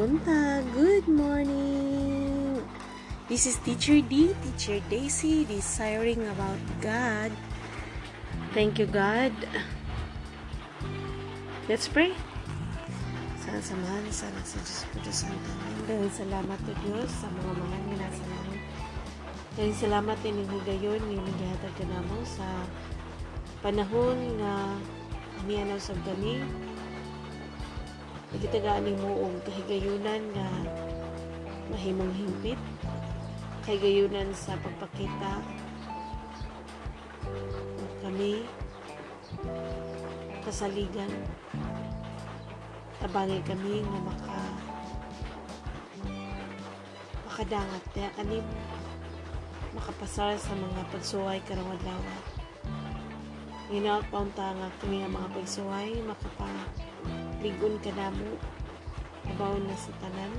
buntag. Good morning. This is Teacher D, Teacher Daisy, desiring about God. Thank you, God. Let's pray. Sana samahan, sana sa Diyos ko, Diyos. Amen. Dahil salamat to Diyos sa mga mga nga nasa langit. Dahil salamat din yung higayon, yung naghihatag ka namo sa panahon nga niya sa gani Nagitagaan ni mo og kahigayunan nga mahimong himpit. Kahigayunan sa pagpakita. Kami kasaligan. Tabangi kami nga maka makadangat. Kaya kanim makapasar sa mga pagsuway karong adlaw Ginaot paunta nga kami nga mga pagsuway makapa ligon ka namo abaw na sa tanan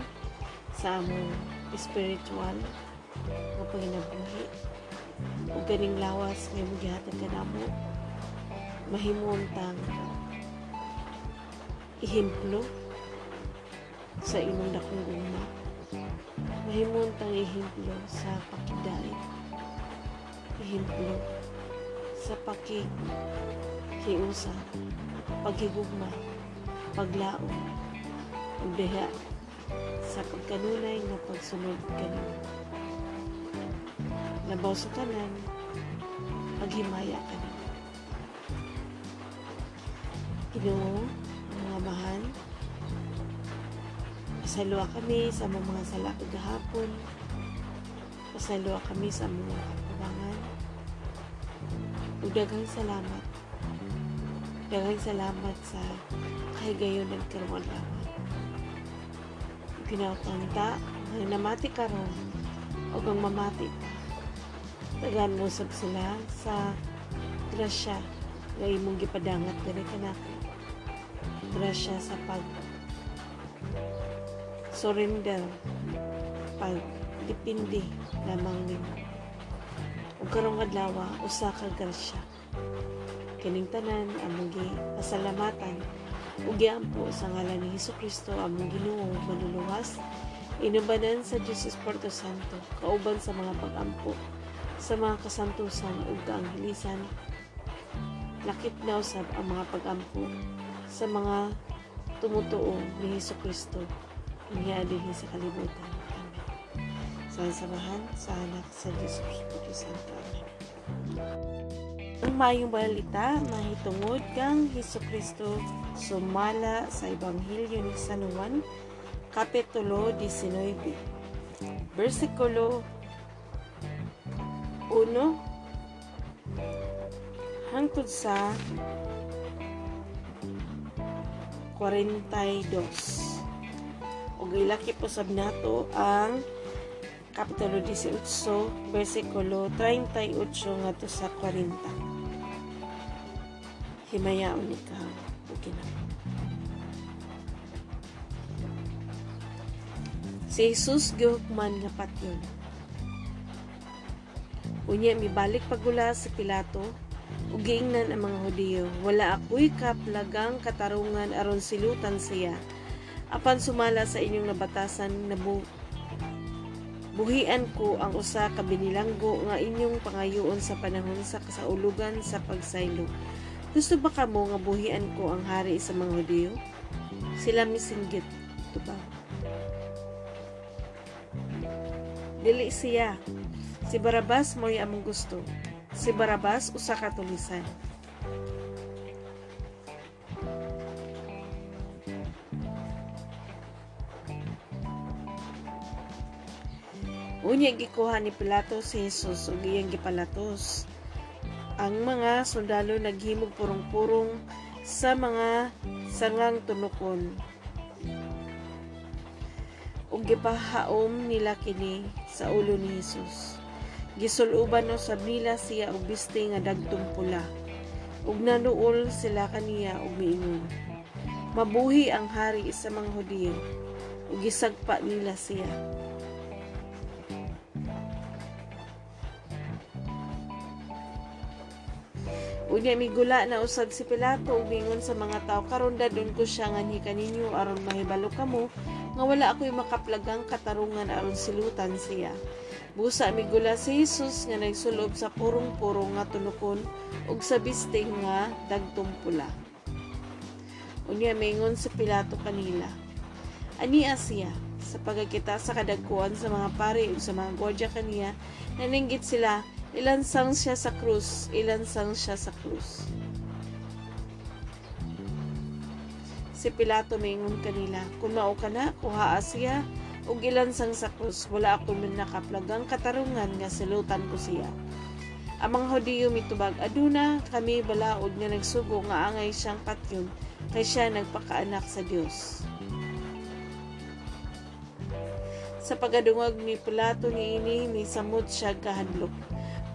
sa among spiritual nga panginabuhi. Ug ganing lawas nga gihatag ka namo mahimong tang ihimplo sa imong dakong guma mahimong tang ihimplo sa pakidait ihimplo sa paki hiusa paghigugma paglaom ug sa pagkanunay nga pagsunod kanimo labaw sa tanan paghimaya kanimo Ginoo mga mahal pasalua kami sa among mga sala kagahapon pasalua kami sa among mga kapabangan. Ug daghang salamat. Daghang salamat sa kahigayon ng karong adlaw ginawtanta nga namati karon ug ang mamati. Pa tagan mo sab sila sa grasya nga imong gipadangat diri kanako grasya sa pag surrender pag dipindi lamang nimo. Ug karong adlaw usa ka grasya. Kining tanan among pasalamatan ug giampo sa ngalan ni Hesus Kristo among Ginoo manluluwas inubanan sa Dios Espiritu Santo kauban sa mga pag-ampo sa mga kasantusan ug kaanghelisan lakip na usab ang mga pag-ampo sa mga tumutuo ni Hesus Kristo niya din sa kalibutan. Amen. Sa samahan sa anak sa Diyos Espiritu Santo. Amen. Ang mayong balita mahitungod kang Heso Kristo sumala sa Ebanghelyo ni San Juan Kapitulo 19 Versikulo 1 hangtod sa 42 ug ilaki po sab nato ang Kapitulo 18, versikulo 38 ngadto sa 40. Himayaon ikaw, o Ginoo. Si Jesus gihukman nga patyon. Unya mibalik pagula sa Pilato ug giingnan ang mga Hudiyo, wala ako'y kaplagang katarungan aron silutan siya. Apan sumala sa inyong nabatasan na bu buhian ko ang usa ka binilanggo nga inyong pangayoon sa panahon sa kasaulugan sa pagsaylo. Gusto ba kamo nga buhian ko ang hari sa mga Hudiyo? Sila misinggit. Ba? Dili siya. Si Barabas mo'y among gusto. Si Barabas usa ka tulisan. Unya gikuha ni Pilato si Jesus ug iyang gipalatos. Ang mga sundalo naghimog purong-purong sa mga sangang tunukon. Ug gipahaom nila kini sa ulo ni Jesus. Gisuluban no sa nila siya og biste nga dagtong pula. Ug nanuol sila kaniya og miingon. Mabuhi ang hari sa mga Hudiyo. Ug gisagpa nila siya. Unya migula na usad si Pilato umingon sa mga tao karon dadon ko siya nga ni kaninyo aron mahibalo kamo nga wala ako'y makaplagang katarungan aron silutan siya. Busa migula si Jesus nga nagsulob sa purong-purong nga tunukon ug sa bisting nga dagtong pula. Unya mingon si Pilato kanila. Ania siya sa pagkakita sa kadagkuan sa mga pari ug sa mga gwardya kaniya naninggit sila ilansang siya sa krus? Ilansang siya sa krus? Si Pilato mingon kanila kung mao ka na kuhaa siya. Ug ilansang sa krus? Wala ako man nakaplagang katarungan nga silutan ko siya. Ang mga Hudiyo mitubag aduna kami balaod nga nagsugo nga angay siyang patyon kay siya nagpakaanak sa Dios sa pagadungag ni Pilato ni ini ni samot siya kahadlok.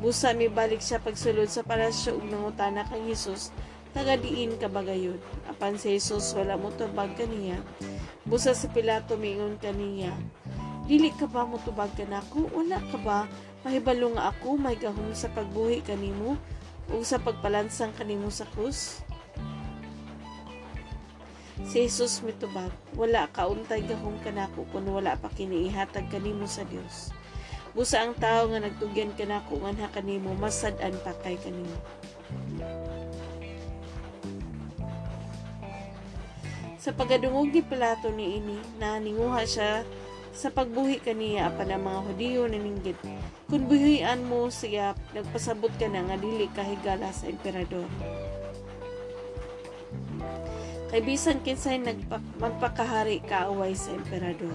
Busa mi balik siya pagsulod sa palasyo ug nangutana kang Hesus taga diin ka bagayod. Apan si Jesus wala mo tubag kaniya. Busa si Pilato miingon kaniya. Dili ka ba mo tubag kanako? Wala ka ba? Mahibalo ako may gahom sa pagbuhi kanimo ug sa pagpalansang kanimo sa krus? Si Jesus mitubag, wala ka untay gahong kanako kung wala pa kiniihatag kanimo sa Dios. Busa ang tao nga nagtugyan kanako nganha kanimo masad-an pa kay kanimo. Sa pagadungog ni Pilato ni ini, naninguha siya sa pagbuhi kaniya apan ang mga Hudiyo naninggit. Kung buhian mo siya, nagpasabot ka na nga dili kahigala sa emperador kay bisan kinsay nagpa, magpakahari kaaway sa emperador.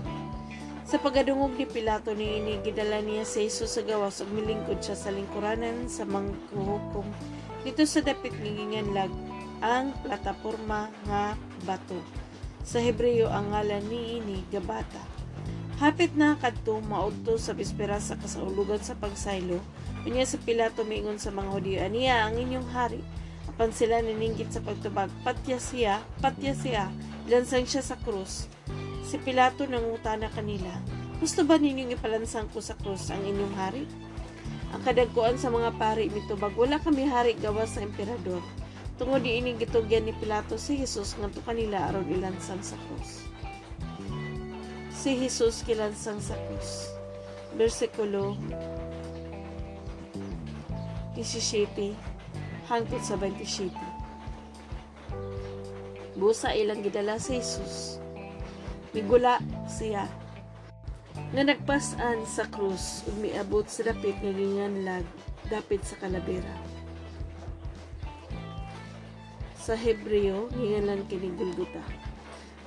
Sa pagadungog ni Pilato ni ini gidala niya sa Jesus sa gawas ug milingkod siya sa lingkuranan sa mangkuhukom dito sa dapit lag ang plataporma nga bato. Sa Hebreyo ang ngalan ni ini Gabata. Hapit na kadto maudto sa bispera sa kasaulugan sa pagsaylo, unya sa Pilato miingon sa mga Hudiyo, aniya ang inyong hari Apan sila niningkit sa pagtubag, patya siya, patya siya, lansang siya sa krus. Si Pilato nangutana kanila, gusto ba ninyong ipalansang ko sa krus ang inyong hari? Ang kadagkuan sa mga pari mitubag, wala kami hari gawas sa emperador. Tungod di ining gitugyan ni Pilato si Jesus ngadto kanila aron ilansang sa krus. Si Jesus kilansang sa krus. Versikulo 17 hangtod sa 27. Busa ilang gidala si Jesus. Migula siya nga nagpasan sa krus ug miabot sa dapit nga ginganlag dapit sa kalabera. Sa Hebreo, ngingalan kini Golgota.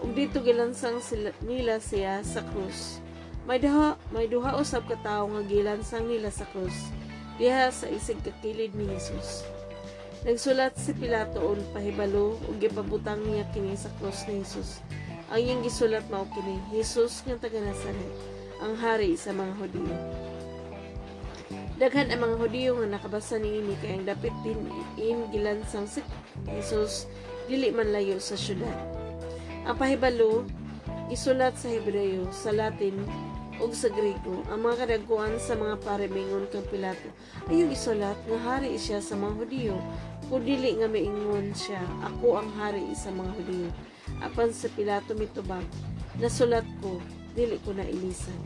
Ug dito gilansang sila, nila siya sa krus. May duha, may duha usab ka tawo nga gilansang nila sa krus diha sa isig kakilid ni Jesus. Nagsulat si Pilato on pahibalo ug gipabutang niya kini sa cross ni Jesus. Ang iyang gisulat mao kini, Jesus nga taga Nazaret, ang hari sa mga Hudiyo. Daghan ang mga Hudiyo nga nakabasa niini kay ang dapit din in gilansang si Jesus dili man layo sa syudad. Ang pahibalo gisulat sa Hebreo, sa Latin ug sa Griego. Ang mga kadagkuan sa mga paremingon kang Pilato ayong isulat nga hari siya sa mga Hudiyo kung dili nga maingon siya, ako ang hari sa mga Hudiyo. Apan sa Pilato mitubag, nasulat ko, dili ko na ilisan.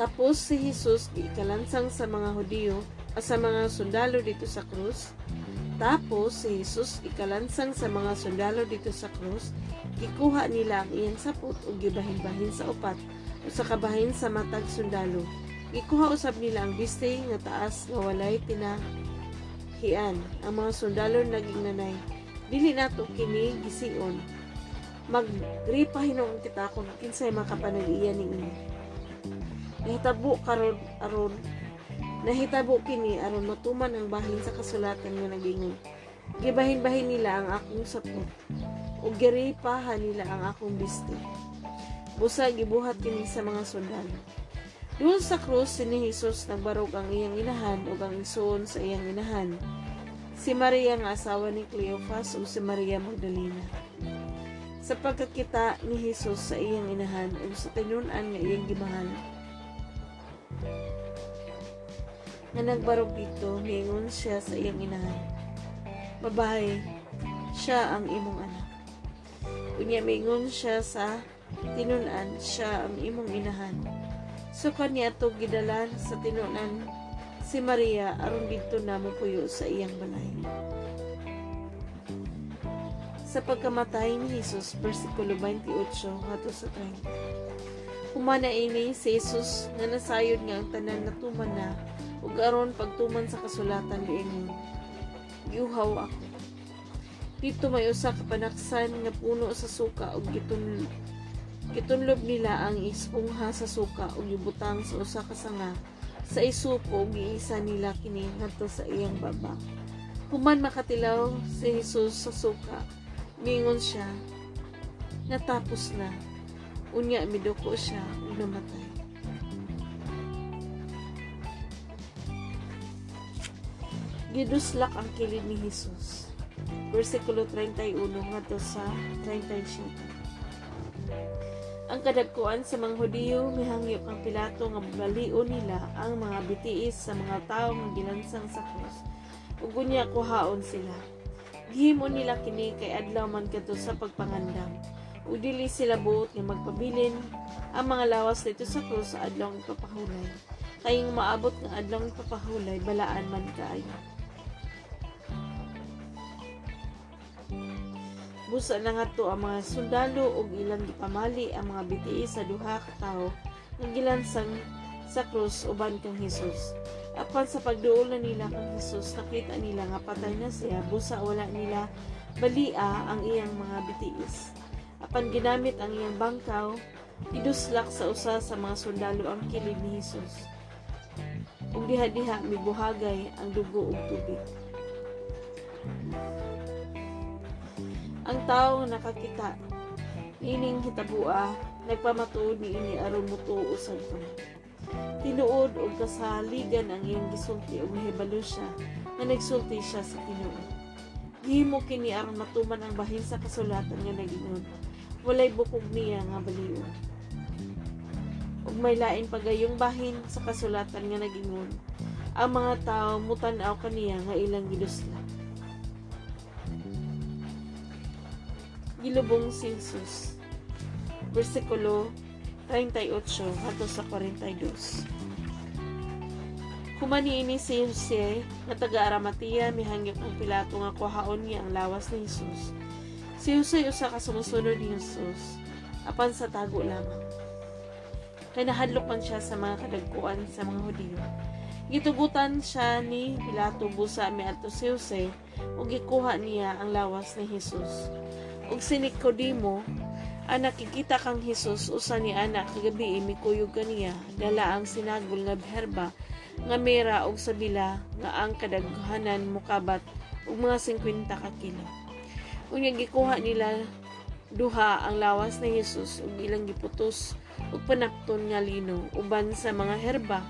Tapos si Jesus ikalansang sa mga Hudiyo sa mga sundalo dito sa krus. Tapos si Jesus ikalansang sa mga sundalo dito sa krus. Gikuha nila ang iyang sapot ug gibahin-bahin sa upat o sa kabahin sa matag sundalo Ikuha usab nila ang biste nga taas nga walay tinahian. Ang mga sundalo naging nanay. Dili nato kini gision. Magripa hinong kita kung kinsay makapanag-iya ning ini. Nahitabo karon aron nahitabo kini aron matuman ang bahin sa kasulatan nga nagingon. Gibahin-bahin nila ang akong sapot. Ug giripahan nila ang akong biste. Busa gibuhat kini sa mga sundalo doon sa krus, ni Jesus nagbarog ang iyang inahan o ang isuon sa iyang inahan. Si Maria nga asawa ni Cleophas o si Maria Magdalena. Sa pagkakita ni Jesus sa iyang inahan o sa tinunan nga iyang gimahal. Nga nagbarog dito, niingon siya sa iyang inahan. Babae, siya ang imong anak. Unya mingon siya sa tinunan, siya ang imong inahan. So kanya to gidalan sa tinunan si Maria aron didto na puyo sa iyang balay. Sa pagkamatay ni Jesus, versikulo 28 hato sa 30. Humana ini si Jesus nga nasayod nga ang tanan natuman na ug aron pagtuman sa kasulatan liingon. Giuhaw ako. Dito may usa ka panaksan nga puno sa suka ug gitunlob gitunlob nila ang espongha sa suka ug gibutang sa usa ka sanga sa isuko giisa nila kini ngadto sa iyang baba. Human makatilaw si Jesus sa suka, mingon siya, natapos na. Unya miduko siya ug namatay. Giduslak ang kilid ni Jesus. Versikulo 31 ngadto sa 37. Ang kadagkuan sa mga Hudiyo mihangyok ang Pilato nga balion nila ang mga bitiis sa mga tawo nga gilansang sa krus. Ug unya kuhaon sila. Gihimo nila kini kay adlaw man kadto sa pagpangandam. Ug dili sila buot nga magpabilin ang mga lawas dito sa krus sa adlaw papahulay. Kayong maabot nga adlaw papahulay balaan man kaayo. Busa na nga to ang mga sundalo ug ilang gipamali ang mga bitiis sa duha ka tawo nga gilansang sa krus uban kang Hesus. Apan sa pagduol nila kang Hesus, nakita nila nga patay na siya, busa wala nila balia ang iyang mga bitiis. Apan ginamit ang iyang bangkaw, iduslak sa usa sa mga sundalo ang kilid ni Hesus. Ug diha-diha mibuhagay ang dugo ug tubig. Ang tao nga nakakita ining hitabua nagpamatuod ni ini aron mutuo usab pa. Tinuod og kasaligan ang iyang gisulti ug mahibalo siya nga nagsulti siya sa Ginoo gihimo kini aron matuman ang bahin sa kasulatan nga nagingon walay bukog niya nga baliw. Ug may lain pagayong bahin sa kasulatan nga nagingon ang mga tao mutan-aw kaniya nga ilang gidusla gilubong si Jesus. Versikulo 38 hato sa 42. Kumani ini si Jose nga taga Arimatea mihangyok ang Pilato nga kuhaon niya ang lawas ni Jesus. Si Jose usa ka sumusunod ni Jesus apan sa tago lamang. Kay nahadlok man siya sa mga kadagkuan sa mga Hudiyo. Gitugutan siya ni Pilato busa miadto si Jose ug gikuha niya ang lawas ni Jesus ug si Nicodemo ang nakikita kang Hesus usa ni anak kagabi mikuyog kaniya dala ang sinagol nga herba nga mera og sabila nga ang kadaghanan mukabat og mga 50 ka kilo. Unya gikuha nila duha ang lawas ni Hesus ug ilang giputos ug panakton nga lino uban sa mga herba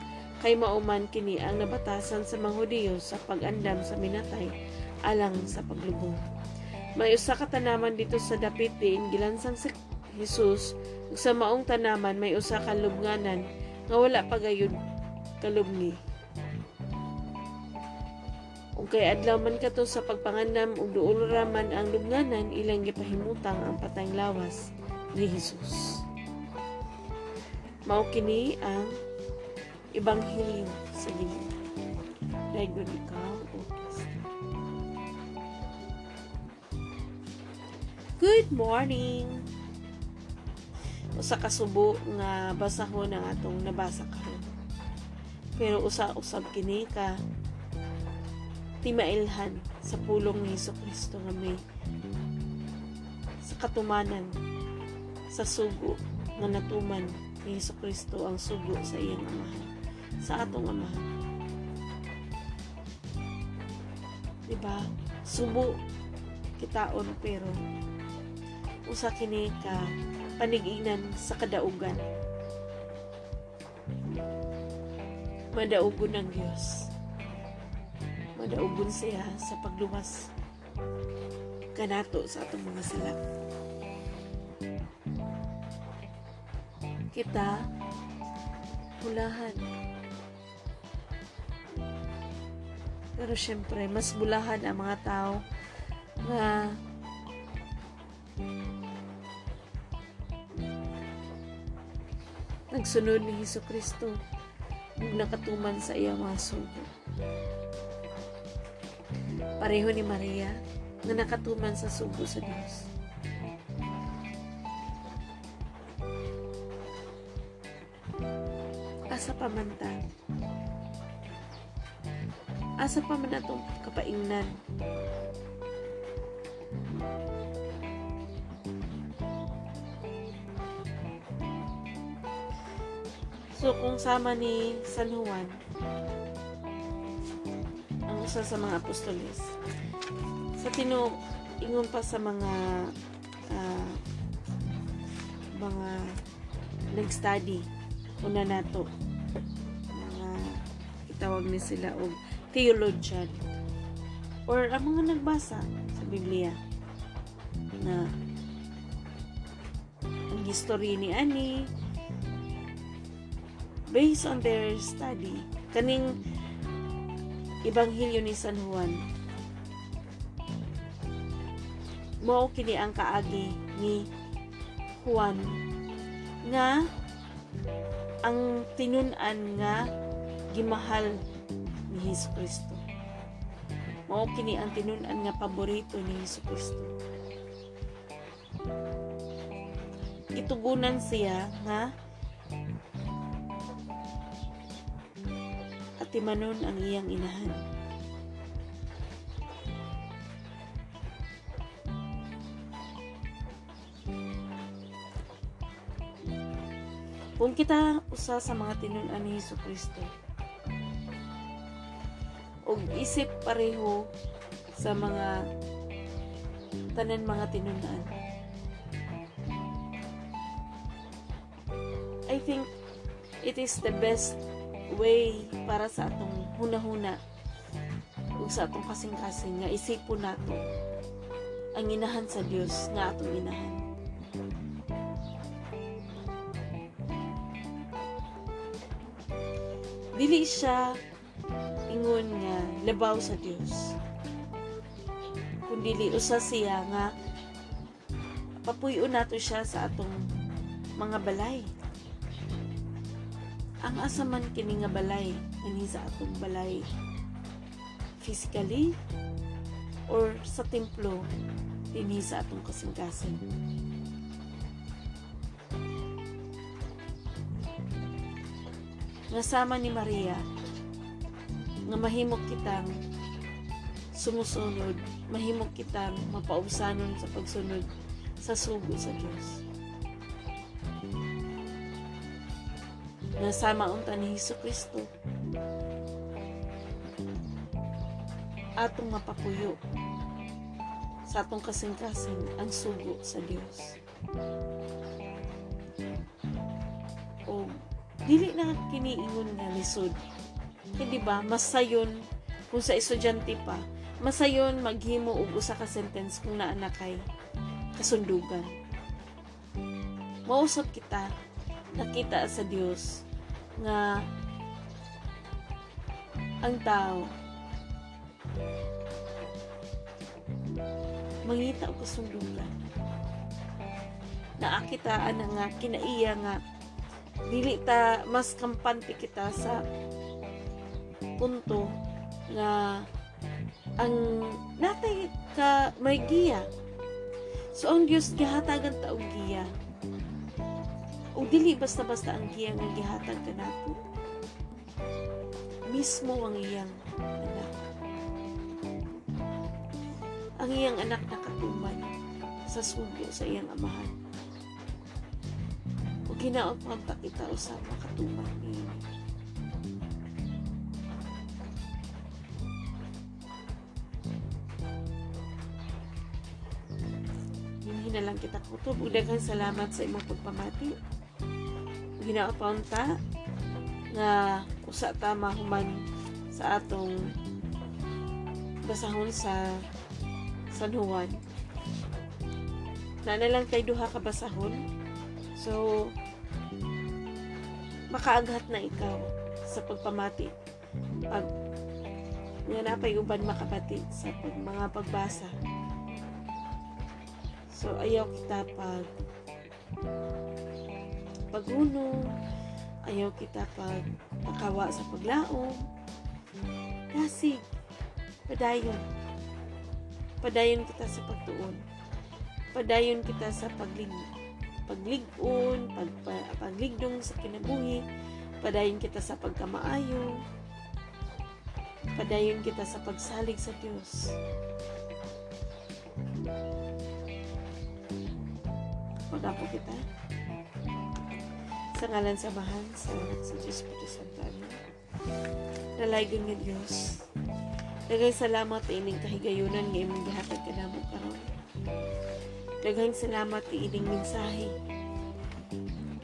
kay mauman kini ang nabatasan sa mga Hudiyo sa pag-andam sa minatay alang sa paglubong. May usa ka tanaman dito sa dapit diin gilansang si Jesus ug sa maong tanaman may usa ka lubnganan nga wala pa gayud kalubngi. Ug kay adlaw man kato sa pagpangandam ug duol man ang lubnganan ilang gipahimutang ang patayng lawas ni Jesus. Mao kini ang ebanghelyo sa Ginoo. Dayon ikaw o Kristo. Good morning! Usa ka subo nga basahon ang atong nabasa karon. Pero usa-usab kini ka timailhan sa pulong ni Hesus Kristo nga may sa katumanan sa sugo nga natuman ni Hesus Kristo ang sugo sa iyang amahan sa atong amahan. Diba? Subo kitaon pero usa kini ka paniginan sa kadaugan. Madaugon ng Diyos. Madaugon siya sa pagluwas kanato sa atong mga salak. Kita bulahan. Pero syempre, mas bulahan ang mga tao nga pagsunod ni Hesus Kristo ug nakatuman sa iyang mga sugo. Pareho ni Maria nga nakatuman sa sugo sa Dios. Asa pa man ta? Asa pa man atong kapaingnan? So, kung sama ni San Juan, ang isa sa mga apostoles, sa tino, ingon pa sa mga ah, mga nag-study, una nato, mga itawag ni sila og theologian, or ang mga nagbasa sa Biblia, na ang history ni Ani, based on their study, kaning Ebanghelyo ni San Juan, mao kini ang kaagi ni Juan nga ang tinun-an nga gimahal ni Hesus Kristo. Mao kini ang tinun-an nga paborito ni Hesus Kristo. Gitugunan siya nga timanon ang iyang inahan. Kung kita usa sa mga tinunan ni Hesus Kristo, og isip pareho sa mga tanan mga tinunan. I think it is the best way para sa atong hunahuna ug sa atong kasing-kasing nga isipon nato ang inahan sa Dios nga atong inahan. Dili siya ingon nga labaw sa Dios. Kundi usa siya nga papuyo nato siya sa atong mga balay ang asa man kini nga balay ani sa atong balay physically or sa templo dinhi sa atong kasing-kasing. Sama ni Maria nga mahimok kitang sumusunod mahimok kitang mapaubsanon sa pagsunod sa sugo sa Dios nga sama unta ni Hesus Kristo atong mapapuyo sa atong kasing-kasing ang sugo sa Dios. O dili na kiniingon nga lisod. Hindi ba masayon kung sa estudyante pa, masayon maghimo og usa ka sentence kung naa na kay kasundugan. Mausap kita nakita sa Dios nga ang tao. Mangita og kasundugan naakitaan na nga kinaiya nga. Dili ta mas kampante kita sa punto nga ang natay ka may giya. So ang Dios gihatagan ta og dili basta-basta ang giya nga gihatag kanato mismo ang iyang anak ang iyang anak nakatuman sa sugo sa iyang amahan o ginaot pa kita usap makatuman niya na lang kita kutob. Udaghang salamat sa imong pagpamati. Ginaot pa unta nga usa ta mahuman sa atong basahon sa San Juan. Na lang kay duha ka basahon. So makaaghat na ikaw sa pagpamati. Pag nga napay uban makapati sa pag, mga pagbasa. So ayaw kita pag paguno Ayaw kita pag pakawa sa paglaom. Kasi, padayon. Padayon kita sa pagtuon. Padayon kita sa paglig pagligon, pag, pa, pagligdong sa kinabuhi. Padayon kita sa pagkamaayo. Padayon kita sa pagsalig sa Diyos. Pag-apo kita. Sa ngalan sa bahan, sa anak sa Diyos Puto Santo. Amen. Dalaygon nga Diyos. Daghang salamat sa ining kahigayunan nga imong gihatag kanamo karon. Daghang salamat sa ining mensahe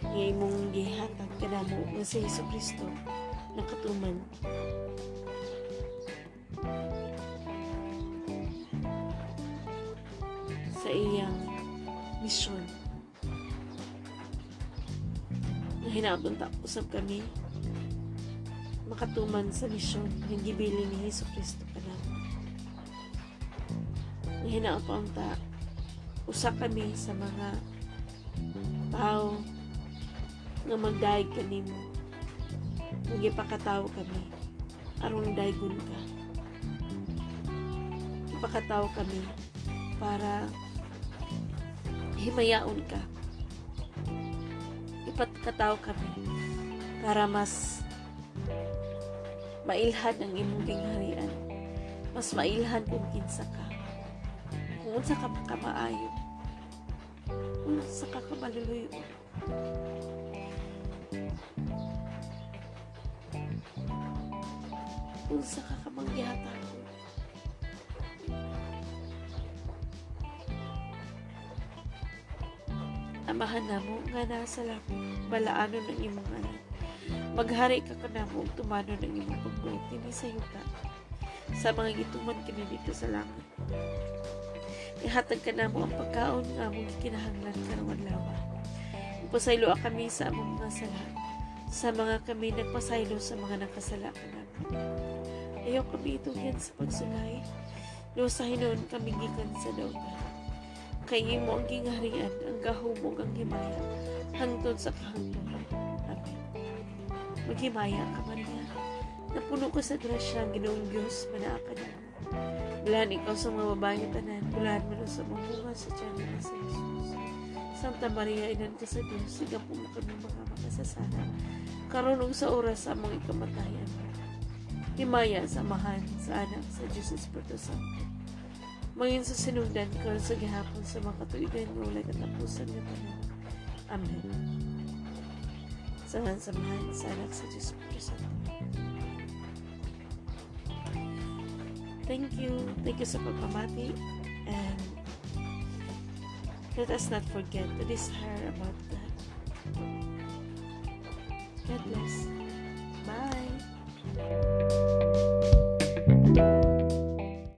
nga imong gihatag kanamo nga si Hesus Kristo nakatuman. sa iyang misyon. Nga hinaabot ta kami makatuman sa misyon ng gibili ni Hesus Kristo kanamo. Nga hinaabot ta usa kami sa mga tao nga magdaig kanimo. Nga gipakatawo kami aron daygon ka. Ipakatawo kami para himayaon ka. Ipagkataw kami para mas mailhan ang imong gingharian. Mas mailhan kung kinsa ka. Kung unsa ka kamaayo. Kung unsa ka kamaluluyo. Kung unsa ka kamanggihatan. Amahan namo nga nasa langit balaanon ng imong anak. Maghari ka kanamo ug tumano ng imong pagbuhay kini sa yuta sa mga gituman kini dito sa langit ihatag ka namo ang pagkaon nga among kinahanglan karong adlaw pasaylo kami sa among mga sala. Sa mga kami nagpasaylo sa mga nakasala kanamo ayaw kami itugyan sa pagsulay. No sa hinon kami gikan sa dautan kay imo ang gingharian, ang gahumog ang himaya, hangtod sa kahangturan. Amen. Maghimaya ka, Maria. Napuno ko sa grasya ang ginoong Diyos, manaa ka na. Bulahan ikaw sa mga babae tanan, bulahan mo sa mga sa tiyan ng sa Jesus. Santa Maria, inan ka sa Diyos, siga po mo kami mga makasasana. Karunong sa oras sa among ikamatayan. Himaya sa mahan sa anak sa Diyos Espiritu Santo. Mayon sa sinundan ko sa gihapon sa mga katuigan ng ulay katapusan ng panahon. Amen. Samahan samahan sa anak sa Diyos Kristo. Thank you. Thank you sa pagpamati. And let us not forget to desire about God. God bless. Bye.